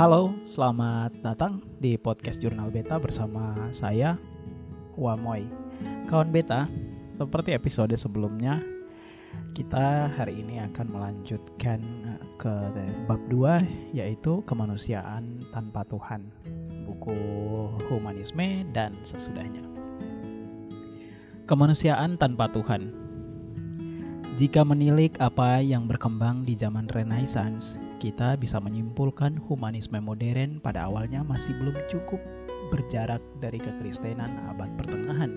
Halo, selamat datang di podcast Jurnal Beta bersama saya Wamoy. Kawan Beta, seperti episode sebelumnya, kita hari ini akan melanjutkan ke bab 2 yaitu kemanusiaan tanpa Tuhan. Buku humanisme dan sesudahnya. Kemanusiaan tanpa Tuhan. Jika menilik apa yang berkembang di zaman Renaissance, kita bisa menyimpulkan humanisme modern pada awalnya masih belum cukup berjarak dari kekristenan abad pertengahan.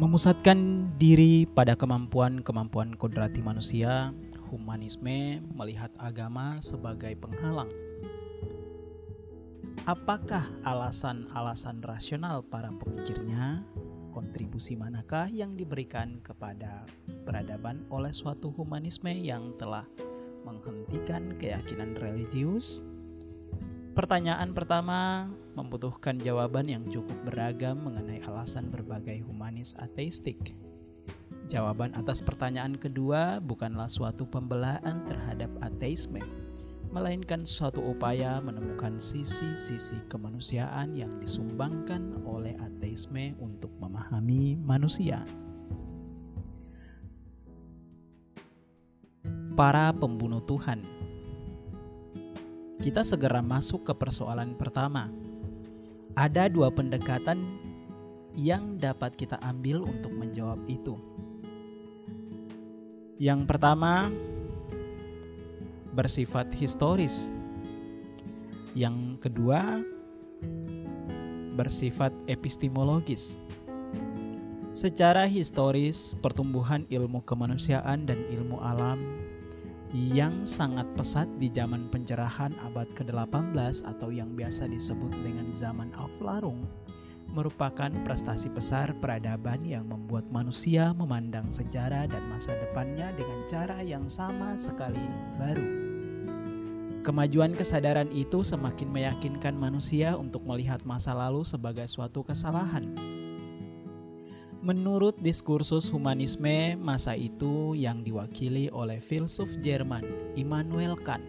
Memusatkan diri pada kemampuan-kemampuan kodrati manusia, humanisme melihat agama sebagai penghalang. Apakah alasan-alasan rasional para pemikirnya kontribusi manakah yang diberikan kepada peradaban oleh suatu humanisme yang telah menghentikan keyakinan religius? Pertanyaan pertama membutuhkan jawaban yang cukup beragam mengenai alasan berbagai humanis ateistik. Jawaban atas pertanyaan kedua bukanlah suatu pembelaan terhadap ateisme, melainkan suatu upaya menemukan sisi-sisi kemanusiaan yang disumbangkan oleh ateisme untuk memahami manusia. Para pembunuh Tuhan. Kita segera masuk ke persoalan pertama. Ada dua pendekatan yang dapat kita ambil untuk menjawab itu. Yang pertama, bersifat historis. Yang kedua, bersifat epistemologis. Secara historis, pertumbuhan ilmu kemanusiaan dan ilmu alam yang sangat pesat di zaman pencerahan abad ke-18 atau yang biasa disebut dengan zaman Aflarung merupakan prestasi besar peradaban yang membuat manusia memandang sejarah dan masa depannya dengan cara yang sama sekali baru. Kemajuan kesadaran itu semakin meyakinkan manusia untuk melihat masa lalu sebagai suatu kesalahan. Menurut diskursus humanisme masa itu yang diwakili oleh filsuf Jerman Immanuel Kant,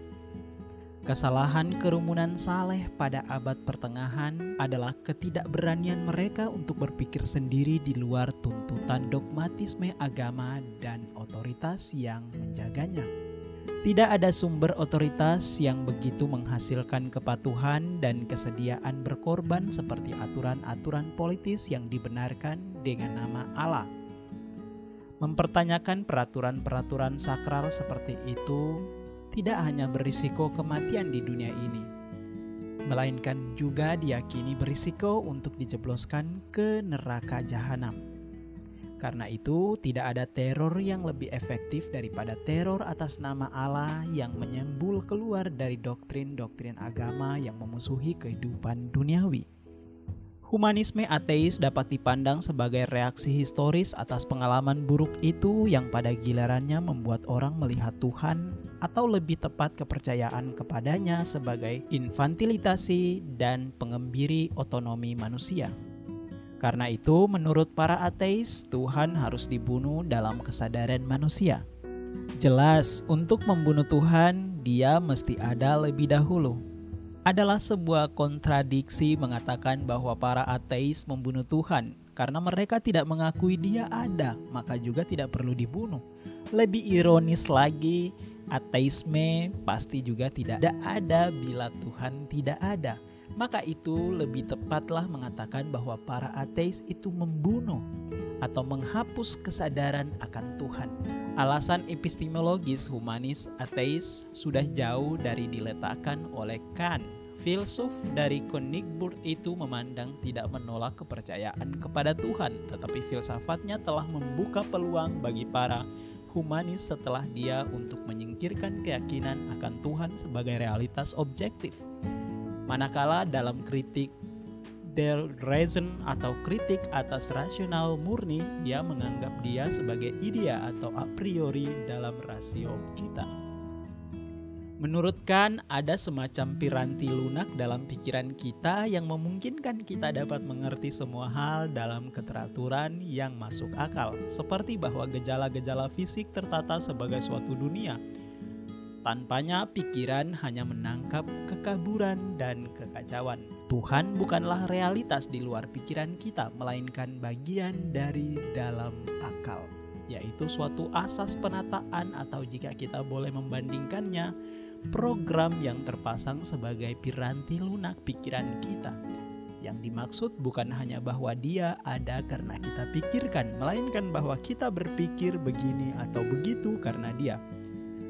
kesalahan kerumunan saleh pada abad pertengahan adalah ketidakberanian mereka untuk berpikir sendiri di luar tuntutan dogmatisme agama dan otoritas yang menjaganya. Tidak ada sumber otoritas yang begitu menghasilkan kepatuhan dan kesediaan berkorban seperti aturan-aturan politis yang dibenarkan dengan nama Allah. Mempertanyakan peraturan-peraturan sakral seperti itu tidak hanya berisiko kematian di dunia ini, melainkan juga diyakini berisiko untuk dijebloskan ke neraka jahanam. Karena itu, tidak ada teror yang lebih efektif daripada teror atas nama Allah yang menyembul keluar dari doktrin-doktrin agama yang memusuhi kehidupan duniawi. Humanisme ateis dapat dipandang sebagai reaksi historis atas pengalaman buruk itu yang pada gilarannya membuat orang melihat Tuhan atau lebih tepat kepercayaan kepadanya sebagai infantilitasi dan pengembiri otonomi manusia. Karena itu, menurut para ateis, Tuhan harus dibunuh dalam kesadaran manusia. Jelas, untuk membunuh Tuhan, dia mesti ada lebih dahulu. Adalah sebuah kontradiksi mengatakan bahwa para ateis membunuh Tuhan karena mereka tidak mengakui dia ada, maka juga tidak perlu dibunuh. Lebih ironis lagi, ateisme pasti juga tidak ada bila Tuhan tidak ada maka itu lebih tepatlah mengatakan bahwa para ateis itu membunuh atau menghapus kesadaran akan Tuhan. Alasan epistemologis humanis ateis sudah jauh dari diletakkan oleh Kant. Filsuf dari Königsburg itu memandang tidak menolak kepercayaan kepada Tuhan, tetapi filsafatnya telah membuka peluang bagi para humanis setelah dia untuk menyingkirkan keyakinan akan Tuhan sebagai realitas objektif. Manakala dalam kritik der reason atau kritik atas rasional murni, ia menganggap dia sebagai idea atau a priori dalam rasio kita. Menurut Kant, ada semacam piranti lunak dalam pikiran kita yang memungkinkan kita dapat mengerti semua hal dalam keteraturan yang masuk akal, seperti bahwa gejala-gejala fisik tertata sebagai suatu dunia, Tanpanya pikiran hanya menangkap kekaburan dan kekacauan. Tuhan bukanlah realitas di luar pikiran kita, melainkan bagian dari dalam akal, yaitu suatu asas penataan atau jika kita boleh membandingkannya, program yang terpasang sebagai piranti lunak pikiran kita. Yang dimaksud bukan hanya bahwa dia ada karena kita pikirkan, melainkan bahwa kita berpikir begini atau begitu karena dia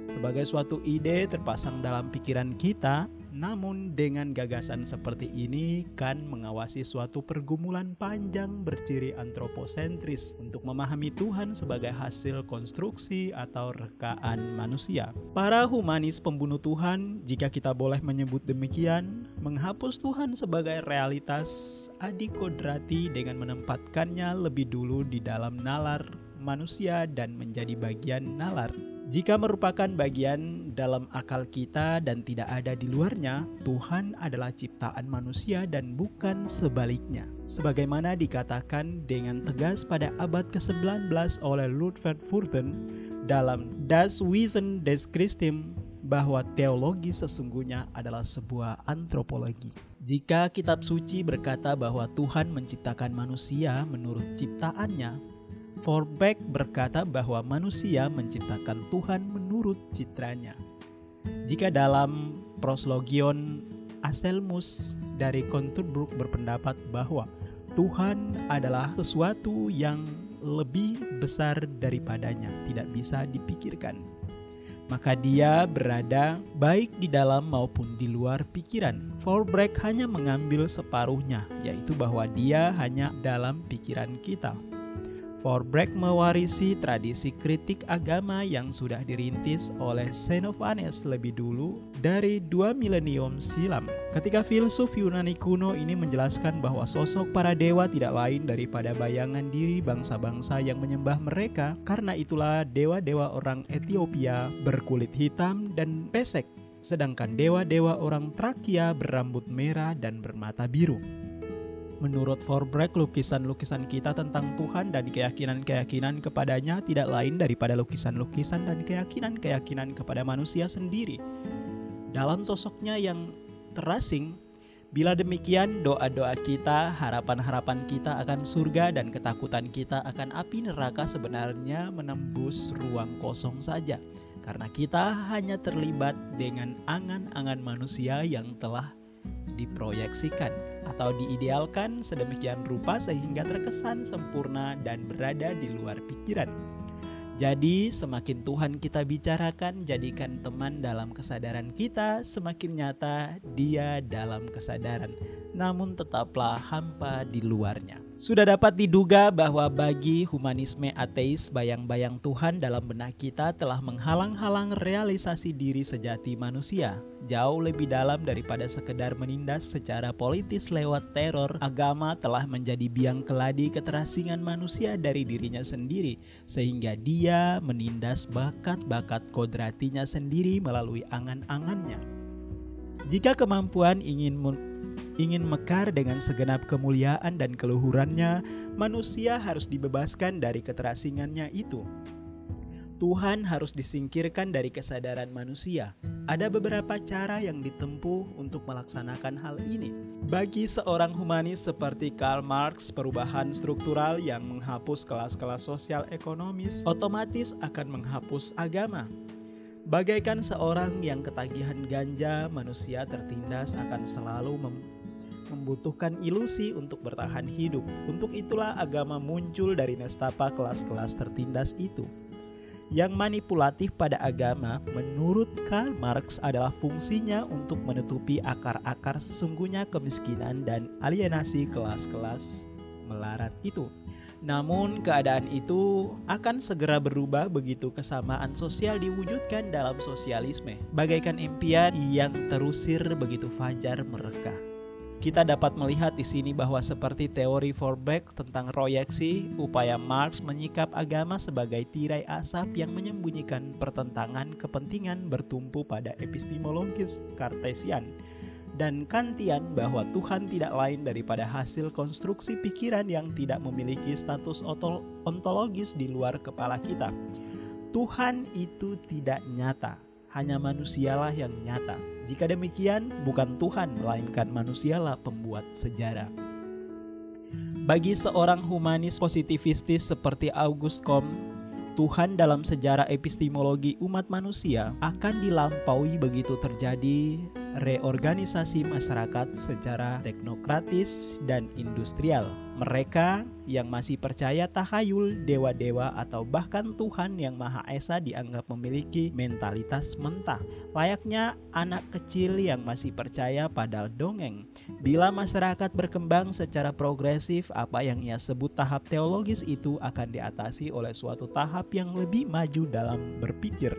sebagai suatu ide terpasang dalam pikiran kita, namun dengan gagasan seperti ini kan mengawasi suatu pergumulan panjang berciri antroposentris untuk memahami Tuhan sebagai hasil konstruksi atau rekaan manusia. Para humanis pembunuh Tuhan, jika kita boleh menyebut demikian, menghapus Tuhan sebagai realitas adikodrati dengan menempatkannya lebih dulu di dalam nalar manusia dan menjadi bagian nalar. Jika merupakan bagian dalam akal kita dan tidak ada di luarnya, Tuhan adalah ciptaan manusia dan bukan sebaliknya. Sebagaimana dikatakan dengan tegas pada abad ke-19 oleh Ludwig Furten dalam Das Wesen des Christem bahwa teologi sesungguhnya adalah sebuah antropologi. Jika kitab suci berkata bahwa Tuhan menciptakan manusia menurut ciptaannya, Forbeck berkata bahwa manusia menciptakan Tuhan menurut citranya. Jika dalam proslogion Aselmus dari Konturbruk berpendapat bahwa Tuhan adalah sesuatu yang lebih besar daripadanya, tidak bisa dipikirkan. Maka dia berada baik di dalam maupun di luar pikiran. Forbeck hanya mengambil separuhnya, yaitu bahwa dia hanya dalam pikiran kita. Forbeck mewarisi tradisi kritik agama yang sudah dirintis oleh Xenophanes lebih dulu dari dua milenium silam. Ketika filsuf Yunani kuno ini menjelaskan bahwa sosok para dewa tidak lain daripada bayangan diri bangsa-bangsa yang menyembah mereka, karena itulah dewa-dewa orang Ethiopia berkulit hitam dan pesek, sedangkan dewa-dewa orang Trakia berambut merah dan bermata biru. Menurut Forbeck, lukisan-lukisan kita tentang Tuhan dan keyakinan-keyakinan kepadanya tidak lain daripada lukisan-lukisan dan keyakinan-keyakinan kepada manusia sendiri. Dalam sosoknya yang terasing, bila demikian doa-doa kita, harapan-harapan kita akan surga dan ketakutan kita akan api neraka sebenarnya menembus ruang kosong saja. Karena kita hanya terlibat dengan angan-angan manusia yang telah diproyeksikan atau diidealkan sedemikian rupa sehingga terkesan sempurna dan berada di luar pikiran. Jadi, semakin Tuhan kita bicarakan, jadikan teman dalam kesadaran kita, semakin nyata Dia dalam kesadaran, namun tetaplah hampa di luarnya. Sudah dapat diduga bahwa bagi humanisme ateis, bayang-bayang Tuhan dalam benak kita telah menghalang-halang realisasi diri sejati manusia. Jauh lebih dalam daripada sekedar menindas secara politis lewat teror, agama telah menjadi biang keladi keterasingan manusia dari dirinya sendiri, sehingga dia menindas bakat-bakat kodratinya sendiri melalui angan-angannya. Jika kemampuan ingin ingin mekar dengan segenap kemuliaan dan keluhurannya, manusia harus dibebaskan dari keterasingannya itu. Tuhan harus disingkirkan dari kesadaran manusia. Ada beberapa cara yang ditempuh untuk melaksanakan hal ini. Bagi seorang humanis seperti Karl Marx, perubahan struktural yang menghapus kelas-kelas sosial ekonomis otomatis akan menghapus agama. Bagaikan seorang yang ketagihan ganja, manusia tertindas akan selalu membutuhkan ilusi untuk bertahan hidup. Untuk itulah agama muncul dari nestapa kelas-kelas tertindas itu. Yang manipulatif pada agama, menurut Karl Marx, adalah fungsinya untuk menutupi akar-akar sesungguhnya kemiskinan dan alienasi kelas-kelas melarat itu. Namun, keadaan itu akan segera berubah begitu kesamaan sosial diwujudkan dalam sosialisme, bagaikan impian yang terusir begitu fajar mereka. Kita dapat melihat di sini bahwa seperti teori Forbeck tentang proyeksi, upaya Marx menyikap agama sebagai tirai asap yang menyembunyikan pertentangan kepentingan bertumpu pada epistemologis Kartesian dan Kantian bahwa Tuhan tidak lain daripada hasil konstruksi pikiran yang tidak memiliki status ontologis di luar kepala kita. Tuhan itu tidak nyata, hanya manusialah yang nyata. Jika demikian, bukan Tuhan melainkan manusialah pembuat sejarah. Bagi seorang humanis positivistis seperti August Comte, Tuhan dalam sejarah epistemologi umat manusia akan dilampaui begitu terjadi reorganisasi masyarakat secara teknokratis dan industrial. Mereka yang masih percaya tahayul dewa-dewa atau bahkan Tuhan yang Maha Esa dianggap memiliki mentalitas mentah. Layaknya anak kecil yang masih percaya pada dongeng. Bila masyarakat berkembang secara progresif, apa yang ia sebut tahap teologis itu akan diatasi oleh suatu tahap yang lebih maju dalam berpikir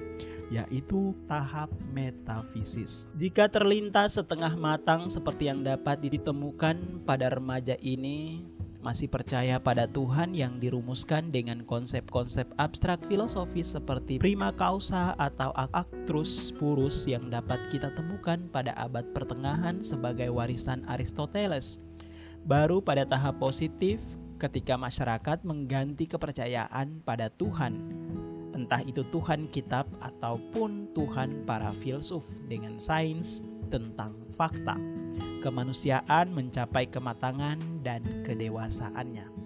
yaitu tahap metafisis. Jika terlintas setengah matang seperti yang dapat ditemukan pada remaja ini, masih percaya pada Tuhan yang dirumuskan dengan konsep-konsep abstrak filosofis seperti prima causa atau actus purus yang dapat kita temukan pada abad pertengahan sebagai warisan Aristoteles. Baru pada tahap positif ketika masyarakat mengganti kepercayaan pada Tuhan entah itu Tuhan kitab ataupun Tuhan para filsuf dengan sains tentang fakta kemanusiaan mencapai kematangan dan kedewasaannya.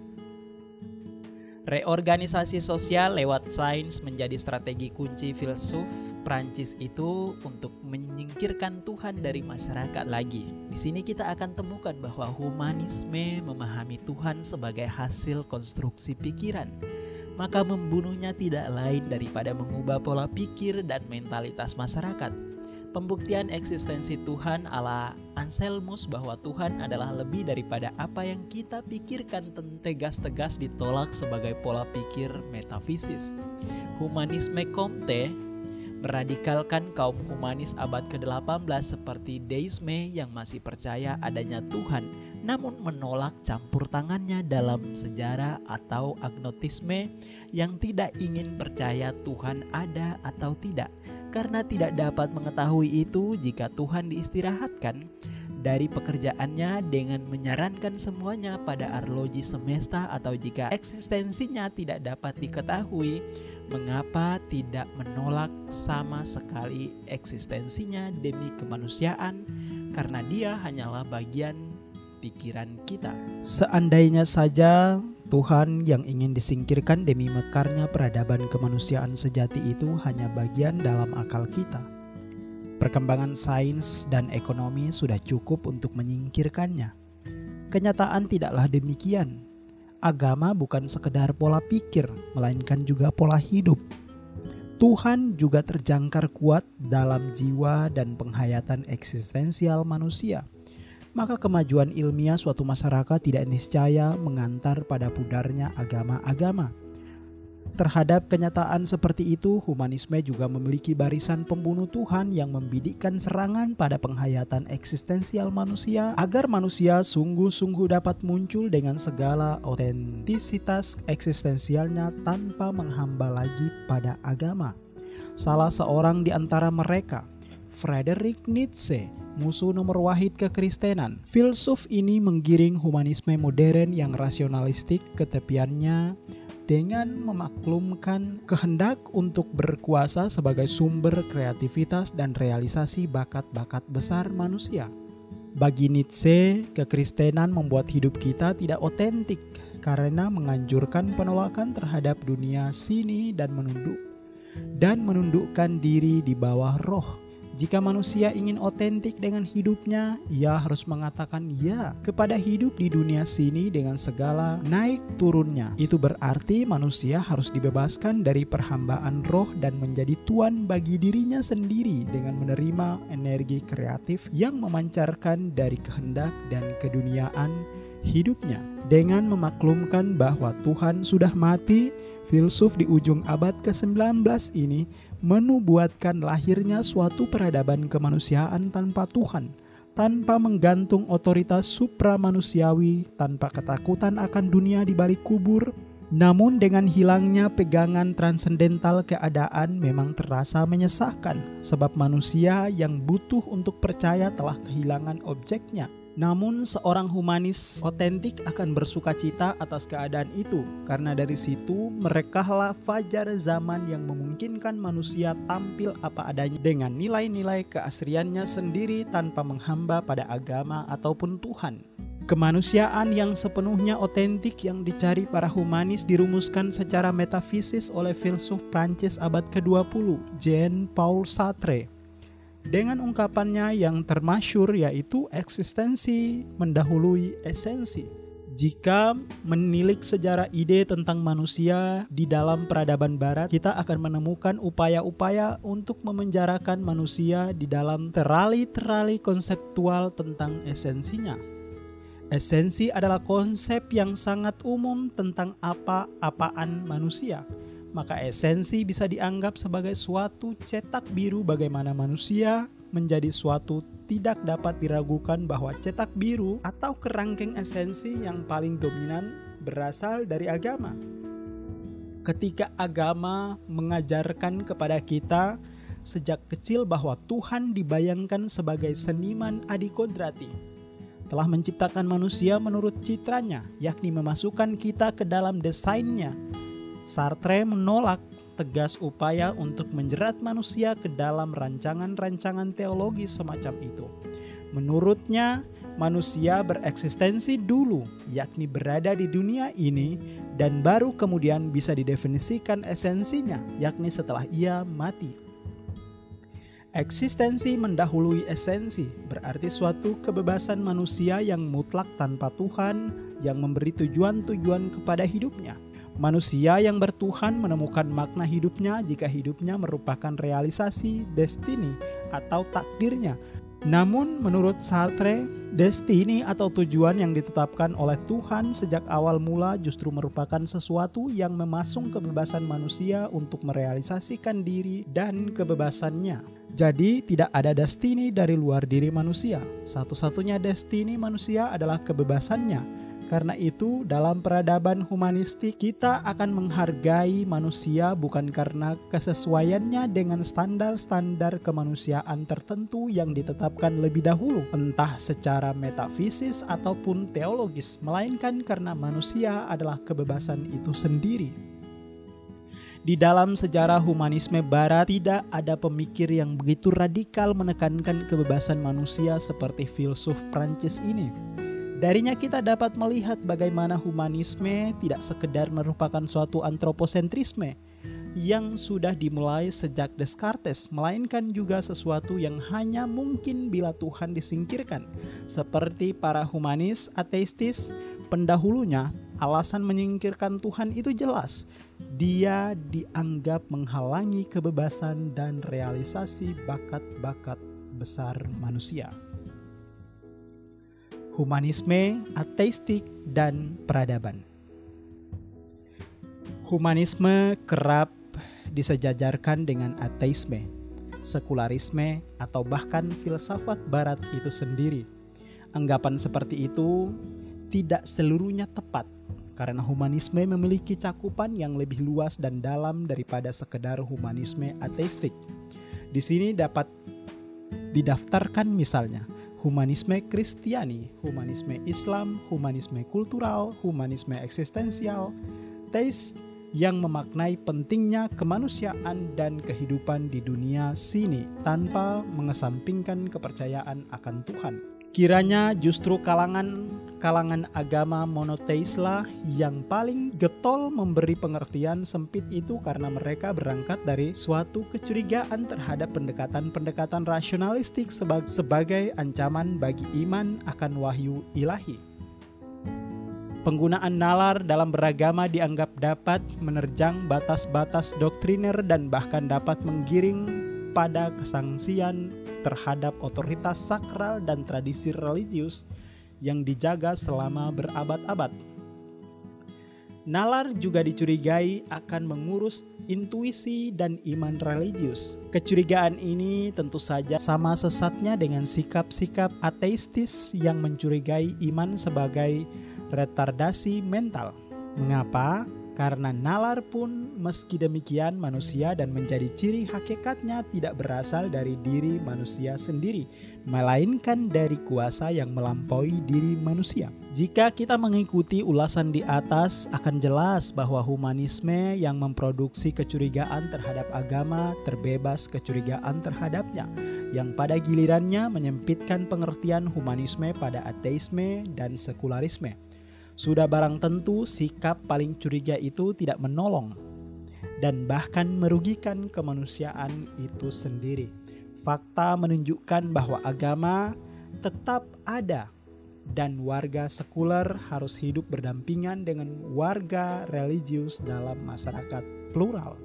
Reorganisasi sosial lewat sains menjadi strategi kunci filsuf Prancis itu untuk menyingkirkan Tuhan dari masyarakat lagi. Di sini kita akan temukan bahwa humanisme memahami Tuhan sebagai hasil konstruksi pikiran. Maka membunuhnya tidak lain daripada mengubah pola pikir dan mentalitas masyarakat pembuktian eksistensi Tuhan ala Anselmus bahwa Tuhan adalah lebih daripada apa yang kita pikirkan tegas-tegas ditolak sebagai pola pikir metafisis. Humanisme Comte meradikalkan kaum humanis abad ke-18 seperti deisme yang masih percaya adanya Tuhan namun menolak campur tangannya dalam sejarah atau agnotisme yang tidak ingin percaya Tuhan ada atau tidak karena tidak dapat mengetahui itu jika Tuhan diistirahatkan dari pekerjaannya dengan menyarankan semuanya pada arloji semesta atau jika eksistensinya tidak dapat diketahui mengapa tidak menolak sama sekali eksistensinya demi kemanusiaan karena dia hanyalah bagian pikiran kita. Seandainya saja Tuhan yang ingin disingkirkan demi mekarnya peradaban kemanusiaan sejati itu hanya bagian dalam akal kita. Perkembangan sains dan ekonomi sudah cukup untuk menyingkirkannya. Kenyataan tidaklah demikian. Agama bukan sekedar pola pikir, melainkan juga pola hidup. Tuhan juga terjangkar kuat dalam jiwa dan penghayatan eksistensial manusia maka kemajuan ilmiah suatu masyarakat tidak niscaya mengantar pada pudarnya agama-agama. Terhadap kenyataan seperti itu, humanisme juga memiliki barisan pembunuh Tuhan yang membidikkan serangan pada penghayatan eksistensial manusia agar manusia sungguh-sungguh dapat muncul dengan segala otentisitas eksistensialnya tanpa menghamba lagi pada agama. Salah seorang di antara mereka, Friedrich Nietzsche, musuh nomor wahid kekristenan. Filsuf ini menggiring humanisme modern yang rasionalistik ke tepiannya dengan memaklumkan kehendak untuk berkuasa sebagai sumber kreativitas dan realisasi bakat-bakat besar manusia. Bagi Nietzsche, kekristenan membuat hidup kita tidak otentik karena menganjurkan penolakan terhadap dunia sini dan menunduk dan menundukkan diri di bawah roh jika manusia ingin otentik dengan hidupnya, ia harus mengatakan ya kepada hidup di dunia sini dengan segala naik turunnya. Itu berarti manusia harus dibebaskan dari perhambaan roh dan menjadi tuan bagi dirinya sendiri dengan menerima energi kreatif yang memancarkan dari kehendak dan keduniaan hidupnya. Dengan memaklumkan bahwa Tuhan sudah mati, filsuf di ujung abad ke-19 ini menubuatkan lahirnya suatu peradaban kemanusiaan tanpa Tuhan, tanpa menggantung otoritas supramanusiawi, tanpa ketakutan akan dunia di balik kubur, namun dengan hilangnya pegangan transendental keadaan memang terasa menyesakkan sebab manusia yang butuh untuk percaya telah kehilangan objeknya Namun seorang humanis otentik akan bersuka cita atas keadaan itu karena dari situ merekalah fajar zaman yang memungkinkan manusia tampil apa adanya dengan nilai-nilai keasriannya sendiri tanpa menghamba pada agama ataupun Tuhan. Kemanusiaan yang sepenuhnya otentik yang dicari para humanis dirumuskan secara metafisis oleh filsuf Prancis abad ke-20, Jean-Paul Sartre dengan ungkapannya yang termasyur yaitu eksistensi mendahului esensi. Jika menilik sejarah ide tentang manusia di dalam peradaban barat, kita akan menemukan upaya-upaya untuk memenjarakan manusia di dalam terali-terali konseptual tentang esensinya. Esensi adalah konsep yang sangat umum tentang apa-apaan manusia maka esensi bisa dianggap sebagai suatu cetak biru bagaimana manusia menjadi suatu tidak dapat diragukan bahwa cetak biru atau kerangkeng esensi yang paling dominan berasal dari agama. Ketika agama mengajarkan kepada kita sejak kecil bahwa Tuhan dibayangkan sebagai seniman adikodrati, telah menciptakan manusia menurut citranya, yakni memasukkan kita ke dalam desainnya Sartre menolak tegas upaya untuk menjerat manusia ke dalam rancangan-rancangan teologi semacam itu. Menurutnya, manusia bereksistensi dulu, yakni berada di dunia ini, dan baru kemudian bisa didefinisikan esensinya, yakni setelah ia mati. Eksistensi mendahului esensi, berarti suatu kebebasan manusia yang mutlak tanpa Tuhan, yang memberi tujuan-tujuan kepada hidupnya. Manusia yang bertuhan menemukan makna hidupnya jika hidupnya merupakan realisasi destiny atau takdirnya. Namun menurut Sartre, destiny atau tujuan yang ditetapkan oleh Tuhan sejak awal mula justru merupakan sesuatu yang memasung kebebasan manusia untuk merealisasikan diri dan kebebasannya. Jadi tidak ada destiny dari luar diri manusia. Satu-satunya destiny manusia adalah kebebasannya karena itu, dalam peradaban humanistik, kita akan menghargai manusia bukan karena kesesuaiannya dengan standar-standar kemanusiaan tertentu yang ditetapkan lebih dahulu, entah secara metafisis ataupun teologis, melainkan karena manusia adalah kebebasan itu sendiri. Di dalam sejarah humanisme Barat, tidak ada pemikir yang begitu radikal menekankan kebebasan manusia seperti filsuf Prancis ini. Darinya kita dapat melihat bagaimana humanisme tidak sekedar merupakan suatu antroposentrisme yang sudah dimulai sejak Descartes, melainkan juga sesuatu yang hanya mungkin bila Tuhan disingkirkan. Seperti para humanis ateistis pendahulunya, alasan menyingkirkan Tuhan itu jelas. Dia dianggap menghalangi kebebasan dan realisasi bakat-bakat besar manusia humanisme, ateistik, dan peradaban. Humanisme kerap disejajarkan dengan ateisme, sekularisme, atau bahkan filsafat barat itu sendiri. Anggapan seperti itu tidak seluruhnya tepat karena humanisme memiliki cakupan yang lebih luas dan dalam daripada sekedar humanisme ateistik. Di sini dapat didaftarkan misalnya humanisme Kristiani, humanisme Islam, humanisme kultural, humanisme eksistensial, teis yang memaknai pentingnya kemanusiaan dan kehidupan di dunia sini tanpa mengesampingkan kepercayaan akan Tuhan. Kiranya justru kalangan kalangan agama monoteislah yang paling getol memberi pengertian sempit itu karena mereka berangkat dari suatu kecurigaan terhadap pendekatan-pendekatan rasionalistik sebagai ancaman bagi iman akan wahyu ilahi. Penggunaan nalar dalam beragama dianggap dapat menerjang batas-batas doktriner dan bahkan dapat menggiring pada kesangsian terhadap otoritas sakral dan tradisi religius yang dijaga selama berabad-abad. Nalar juga dicurigai akan mengurus intuisi dan iman religius. Kecurigaan ini tentu saja sama sesatnya dengan sikap-sikap ateistis yang mencurigai iman sebagai retardasi mental. Mengapa? Karena nalar pun meski demikian manusia dan menjadi ciri hakikatnya tidak berasal dari diri manusia sendiri, melainkan dari kuasa yang melampaui diri manusia. Jika kita mengikuti ulasan di atas, akan jelas bahwa humanisme yang memproduksi kecurigaan terhadap agama terbebas kecurigaan terhadapnya, yang pada gilirannya menyempitkan pengertian humanisme pada ateisme dan sekularisme. Sudah barang tentu sikap paling curiga itu tidak menolong dan bahkan merugikan kemanusiaan itu sendiri. Fakta menunjukkan bahwa agama tetap ada dan warga sekuler harus hidup berdampingan dengan warga religius dalam masyarakat plural.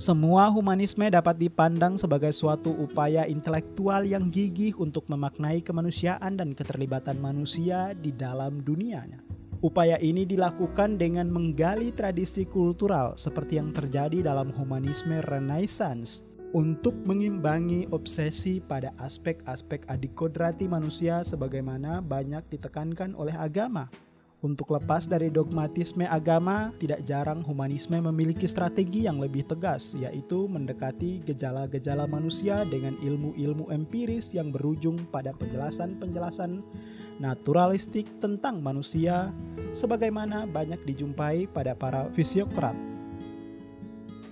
Semua humanisme dapat dipandang sebagai suatu upaya intelektual yang gigih untuk memaknai kemanusiaan dan keterlibatan manusia di dalam dunianya. Upaya ini dilakukan dengan menggali tradisi kultural seperti yang terjadi dalam humanisme Renaissance untuk mengimbangi obsesi pada aspek-aspek adikodrati manusia sebagaimana banyak ditekankan oleh agama untuk lepas dari dogmatisme agama, tidak jarang humanisme memiliki strategi yang lebih tegas, yaitu mendekati gejala-gejala manusia dengan ilmu-ilmu empiris yang berujung pada penjelasan-penjelasan naturalistik tentang manusia, sebagaimana banyak dijumpai pada para fisiokrat.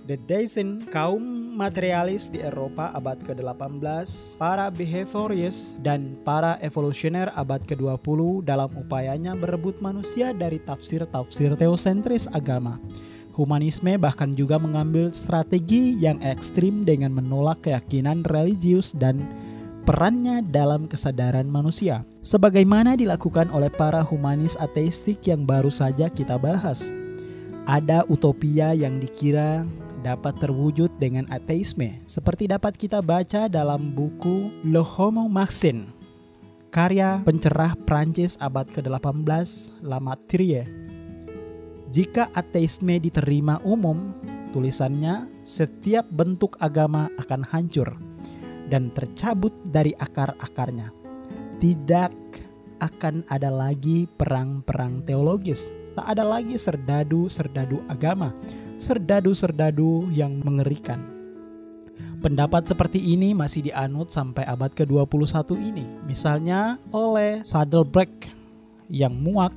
The Daisen, kaum materialis di Eropa abad ke-18, para behaviorist dan para evolusioner abad ke-20 dalam upayanya berebut manusia dari tafsir-tafsir teosentris agama. Humanisme bahkan juga mengambil strategi yang ekstrim dengan menolak keyakinan religius dan perannya dalam kesadaran manusia, sebagaimana dilakukan oleh para humanis ateistik yang baru saja kita bahas. Ada utopia yang dikira dapat terwujud dengan ateisme, seperti dapat kita baca dalam buku Le Homo Maxine, karya pencerah Prancis abad ke-18 Lamartire. Jika ateisme diterima umum, tulisannya setiap bentuk agama akan hancur dan tercabut dari akar-akarnya. Tidak akan ada lagi perang-perang teologis, tak ada lagi serdadu-serdadu agama, serdadu-serdadu yang mengerikan. Pendapat seperti ini masih dianut sampai abad ke-21 ini. Misalnya oleh Saddleback yang muak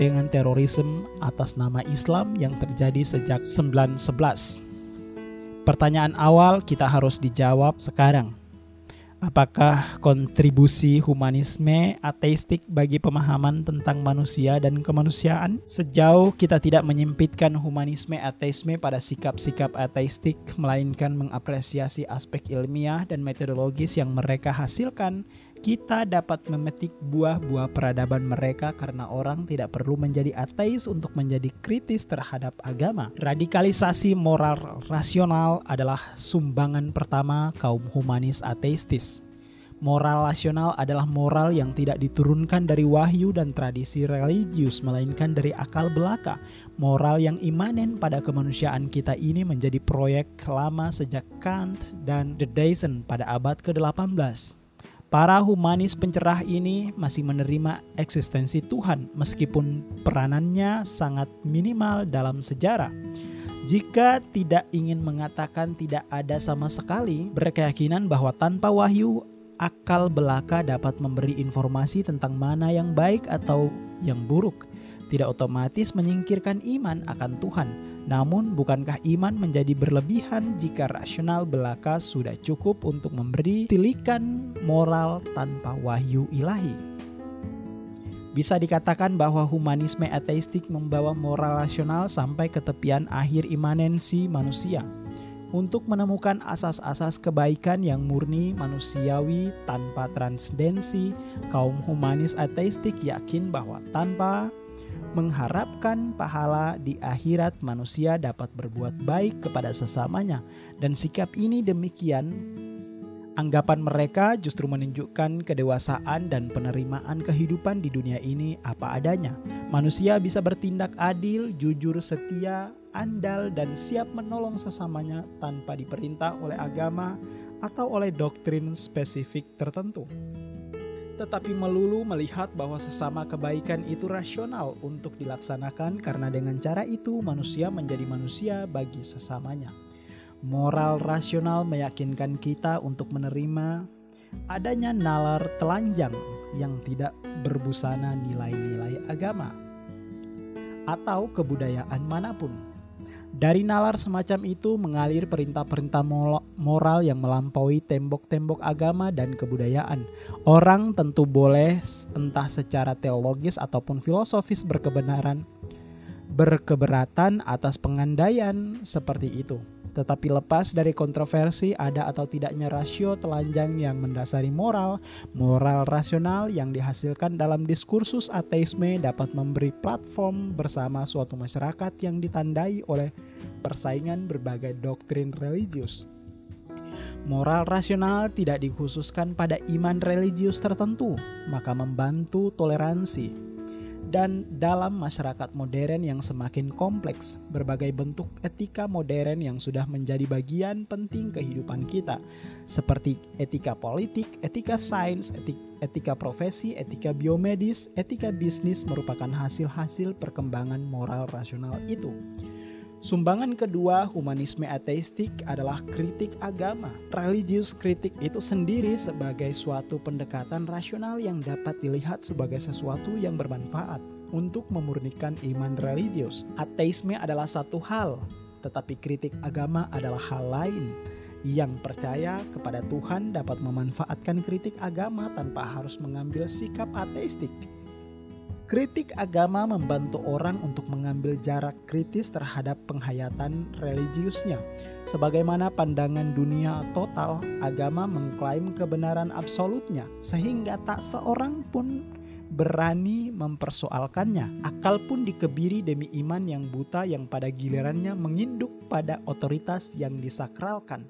dengan terorisme atas nama Islam yang terjadi sejak 1911. Pertanyaan awal kita harus dijawab sekarang. Apakah kontribusi humanisme ateistik bagi pemahaman tentang manusia dan kemanusiaan? Sejauh kita tidak menyempitkan humanisme ateisme pada sikap-sikap ateistik, melainkan mengapresiasi aspek ilmiah dan metodologis yang mereka hasilkan, kita dapat memetik buah-buah peradaban mereka karena orang tidak perlu menjadi ateis untuk menjadi kritis terhadap agama. Radikalisasi moral rasional adalah sumbangan pertama kaum humanis ateistis. Moral rasional adalah moral yang tidak diturunkan dari wahyu dan tradisi religius, melainkan dari akal belaka. Moral yang imanen pada kemanusiaan kita ini menjadi proyek lama sejak Kant dan The Dyson pada abad ke-18. Para humanis pencerah ini masih menerima eksistensi Tuhan meskipun peranannya sangat minimal dalam sejarah. Jika tidak ingin mengatakan tidak ada sama sekali, berkeyakinan bahwa tanpa wahyu akal belaka dapat memberi informasi tentang mana yang baik atau yang buruk, tidak otomatis menyingkirkan iman akan Tuhan namun, bukankah iman menjadi berlebihan jika rasional belaka sudah cukup untuk memberi tilikan moral tanpa wahyu ilahi? Bisa dikatakan bahwa humanisme ateistik membawa moral rasional sampai ke tepian akhir imanensi manusia untuk menemukan asas-asas kebaikan yang murni manusiawi tanpa transdensi, kaum humanis ateistik yakin bahwa tanpa mengharapkan pahala di akhirat manusia dapat berbuat baik kepada sesamanya dan sikap ini demikian anggapan mereka justru menunjukkan kedewasaan dan penerimaan kehidupan di dunia ini apa adanya. Manusia bisa bertindak adil, jujur, setia, andal dan siap menolong sesamanya tanpa diperintah oleh agama atau oleh doktrin spesifik tertentu. Tetapi melulu melihat bahwa sesama kebaikan itu rasional untuk dilaksanakan karena dengan cara itu manusia menjadi manusia bagi sesamanya. Moral rasional meyakinkan kita untuk menerima adanya nalar telanjang yang tidak berbusana nilai-nilai agama atau kebudayaan mana pun. Dari nalar semacam itu mengalir perintah-perintah moral yang melampaui tembok-tembok agama dan kebudayaan. Orang tentu boleh entah secara teologis ataupun filosofis berkebenaran berkeberatan atas pengandaian seperti itu. Tetapi lepas dari kontroversi ada atau tidaknya rasio telanjang yang mendasari moral, moral rasional yang dihasilkan dalam diskursus ateisme dapat memberi platform bersama suatu masyarakat yang ditandai oleh persaingan berbagai doktrin religius. Moral rasional tidak dikhususkan pada iman religius tertentu, maka membantu toleransi, dan dalam masyarakat modern yang semakin kompleks, berbagai bentuk etika modern yang sudah menjadi bagian penting kehidupan kita, seperti etika politik, etika sains, etika profesi, etika biomedis, etika bisnis merupakan hasil-hasil perkembangan moral rasional itu. Sumbangan kedua humanisme ateistik adalah kritik agama. Religius kritik itu sendiri sebagai suatu pendekatan rasional yang dapat dilihat sebagai sesuatu yang bermanfaat untuk memurnikan iman religius. Ateisme adalah satu hal, tetapi kritik agama adalah hal lain. Yang percaya kepada Tuhan dapat memanfaatkan kritik agama tanpa harus mengambil sikap ateistik. Kritik agama membantu orang untuk mengambil jarak kritis terhadap penghayatan religiusnya. Sebagaimana pandangan dunia total, agama mengklaim kebenaran absolutnya, sehingga tak seorang pun berani mempersoalkannya. Akal pun dikebiri demi iman yang buta yang pada gilirannya menginduk pada otoritas yang disakralkan.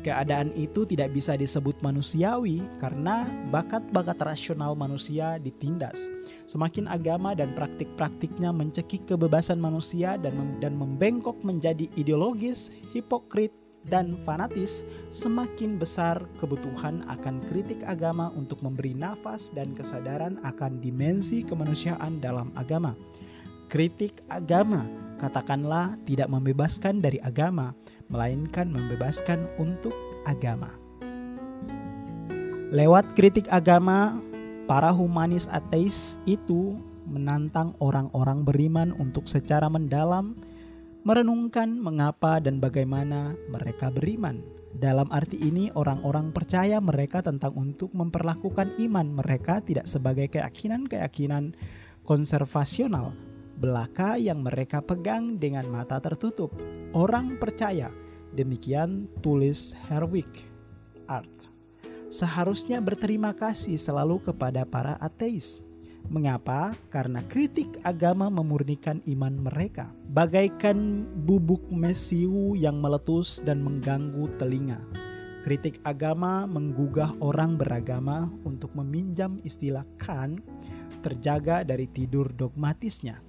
Keadaan itu tidak bisa disebut manusiawi karena bakat-bakat rasional manusia ditindas. Semakin agama dan praktik-praktiknya mencekik kebebasan manusia dan, dan membengkok menjadi ideologis, hipokrit, dan fanatis, semakin besar kebutuhan akan kritik agama untuk memberi nafas dan kesadaran akan dimensi kemanusiaan dalam agama. Kritik agama, katakanlah, tidak membebaskan dari agama, melainkan membebaskan untuk agama. Lewat kritik agama, para humanis ateis itu menantang orang-orang beriman untuk secara mendalam merenungkan mengapa dan bagaimana mereka beriman. Dalam arti ini, orang-orang percaya mereka tentang untuk memperlakukan iman mereka tidak sebagai keyakinan-keyakinan konservasional, belaka yang mereka pegang dengan mata tertutup. Orang percaya, demikian tulis Herwig Art. Seharusnya berterima kasih selalu kepada para ateis. Mengapa? Karena kritik agama memurnikan iman mereka. Bagaikan bubuk mesiu yang meletus dan mengganggu telinga. Kritik agama menggugah orang beragama untuk meminjam istilah kan terjaga dari tidur dogmatisnya.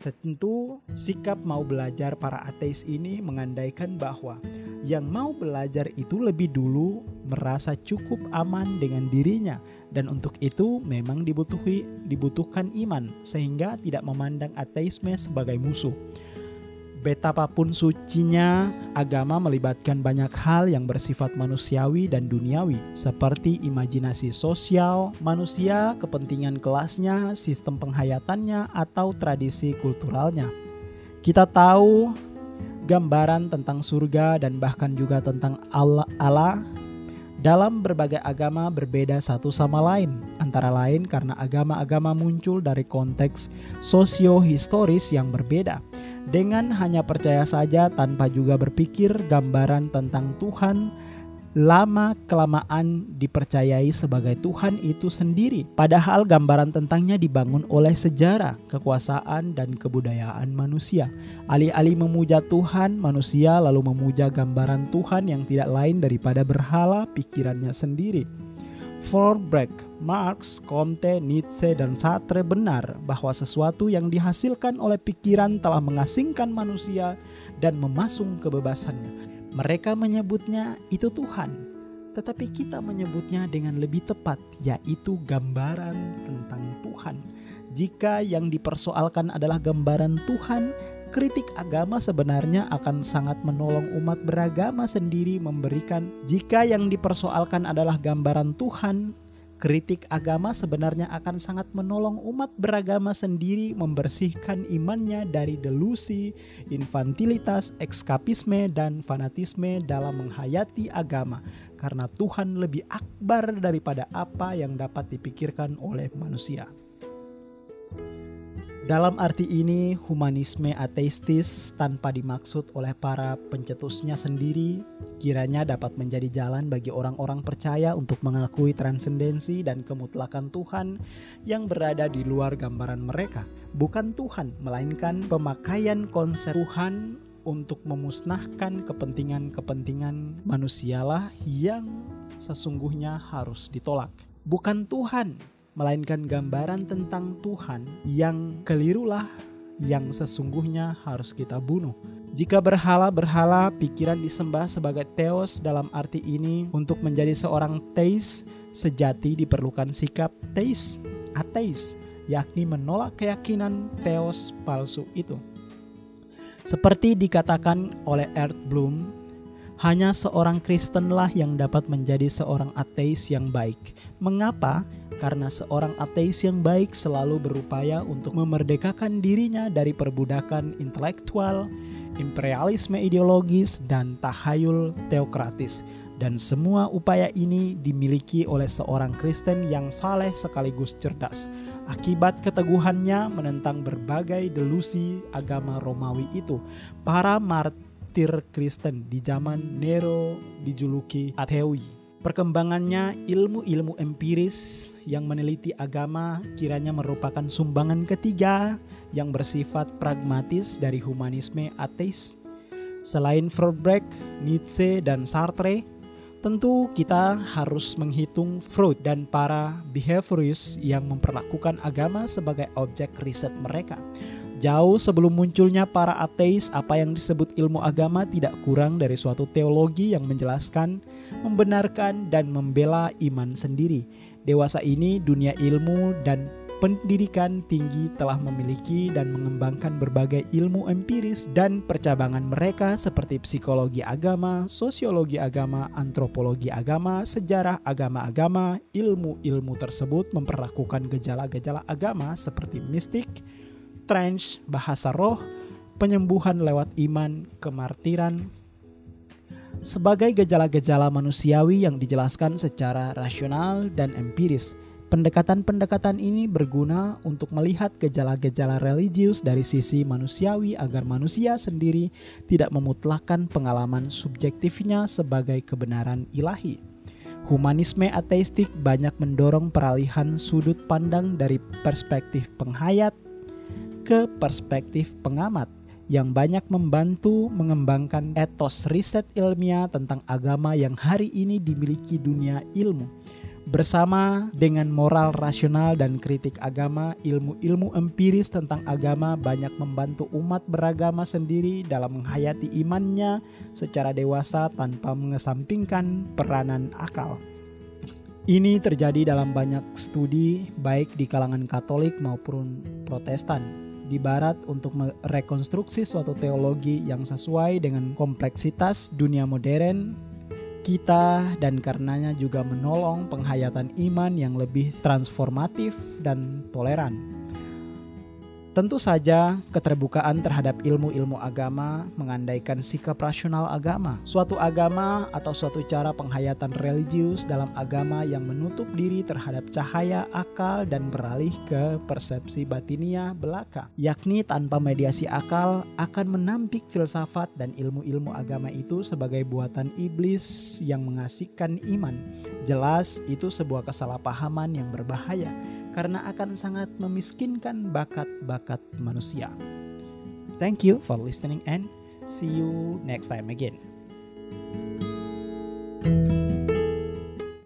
Tentu, sikap mau belajar para ateis ini mengandaikan bahwa yang mau belajar itu lebih dulu merasa cukup aman dengan dirinya dan untuk itu memang dibutuhi dibutuhkan iman sehingga tidak memandang ateisme sebagai musuh betapapun sucinya, agama melibatkan banyak hal yang bersifat manusiawi dan duniawi, seperti imajinasi sosial, manusia, kepentingan kelasnya, sistem penghayatannya, atau tradisi kulturalnya. Kita tahu gambaran tentang surga dan bahkan juga tentang Allah, Allah dalam berbagai agama berbeda satu sama lain, antara lain karena agama-agama muncul dari konteks sosio-historis yang berbeda. Dengan hanya percaya saja tanpa juga berpikir gambaran tentang Tuhan lama kelamaan dipercayai sebagai Tuhan itu sendiri, padahal gambaran tentangnya dibangun oleh sejarah, kekuasaan, dan kebudayaan manusia. Alih-alih memuja Tuhan, manusia lalu memuja gambaran Tuhan yang tidak lain daripada berhala pikirannya sendiri. Forbeck, Marx, Comte, Nietzsche, dan Sartre benar bahwa sesuatu yang dihasilkan oleh pikiran telah mengasingkan manusia dan memasung kebebasannya. Mereka menyebutnya itu Tuhan. tetapi kita menyebutnya dengan lebih tepat, yaitu gambaran tentang Tuhan. Jika yang dipersoalkan adalah gambaran Tuhan, kritik agama sebenarnya akan sangat menolong umat beragama sendiri memberikan. Jika yang dipersoalkan adalah gambaran Tuhan, kritik agama sebenarnya akan sangat menolong umat beragama sendiri membersihkan imannya dari delusi, infantilitas, ekskapisme, dan fanatisme dalam menghayati agama, karena Tuhan lebih akbar daripada apa yang dapat dipikirkan oleh manusia. Dalam arti ini, humanisme ateistis tanpa dimaksud oleh para pencetusnya sendiri kiranya dapat menjadi jalan bagi orang-orang percaya untuk mengakui transendensi dan kemutlakan Tuhan yang berada di luar gambaran mereka. Bukan Tuhan, melainkan pemakaian konsep Tuhan untuk memusnahkan kepentingan-kepentingan manusialah yang sesungguhnya harus ditolak. Bukan Tuhan melainkan gambaran tentang Tuhan yang kelirulah yang sesungguhnya harus kita bunuh. Jika berhala-berhala pikiran disembah sebagai teos dalam arti ini untuk menjadi seorang teis sejati diperlukan sikap teis, ateis, yakni menolak keyakinan teos palsu itu. Seperti dikatakan oleh Ert Bloom, hanya seorang Kristenlah yang dapat menjadi seorang ateis yang baik. Mengapa? Karena seorang ateis yang baik selalu berupaya untuk memerdekakan dirinya dari perbudakan intelektual, imperialisme ideologis, dan tahayul teokratis. Dan semua upaya ini dimiliki oleh seorang Kristen yang saleh sekaligus cerdas. Akibat keteguhannya menentang berbagai delusi agama Romawi itu, para mart martir Kristen di zaman Nero dijuluki Athewi. Perkembangannya ilmu-ilmu empiris yang meneliti agama kiranya merupakan sumbangan ketiga yang bersifat pragmatis dari humanisme ateis. Selain Froberg, Nietzsche, dan Sartre, tentu kita harus menghitung Freud dan para behaviorist yang memperlakukan agama sebagai objek riset mereka. Jauh sebelum munculnya para ateis, apa yang disebut ilmu agama tidak kurang dari suatu teologi yang menjelaskan, membenarkan, dan membela iman sendiri. Dewasa ini, dunia ilmu dan pendidikan tinggi telah memiliki dan mengembangkan berbagai ilmu empiris dan percabangan mereka seperti psikologi agama, sosiologi agama, antropologi agama, sejarah agama-agama. Ilmu-ilmu tersebut memperlakukan gejala-gejala agama seperti mistik, trance, bahasa roh, penyembuhan lewat iman, kemartiran, sebagai gejala-gejala manusiawi yang dijelaskan secara rasional dan empiris. Pendekatan-pendekatan ini berguna untuk melihat gejala-gejala religius dari sisi manusiawi agar manusia sendiri tidak memutlakkan pengalaman subjektifnya sebagai kebenaran ilahi. Humanisme ateistik banyak mendorong peralihan sudut pandang dari perspektif penghayat ke perspektif pengamat yang banyak membantu mengembangkan etos riset ilmiah tentang agama yang hari ini dimiliki dunia ilmu. Bersama dengan moral rasional dan kritik agama, ilmu-ilmu empiris tentang agama banyak membantu umat beragama sendiri dalam menghayati imannya secara dewasa tanpa mengesampingkan peranan akal. Ini terjadi dalam banyak studi baik di kalangan Katolik maupun Protestan di barat untuk merekonstruksi suatu teologi yang sesuai dengan kompleksitas dunia modern kita dan karenanya juga menolong penghayatan iman yang lebih transformatif dan toleran. Tentu saja, keterbukaan terhadap ilmu-ilmu agama mengandaikan sikap rasional agama. Suatu agama atau suatu cara penghayatan religius dalam agama yang menutup diri terhadap cahaya akal dan beralih ke persepsi batinia belaka, yakni tanpa mediasi akal akan menampik filsafat dan ilmu-ilmu agama itu sebagai buatan iblis yang mengasihkan iman. Jelas itu sebuah kesalahpahaman yang berbahaya karena akan sangat memiskinkan bakat-bakat manusia. Thank you for listening and see you next time again. thank you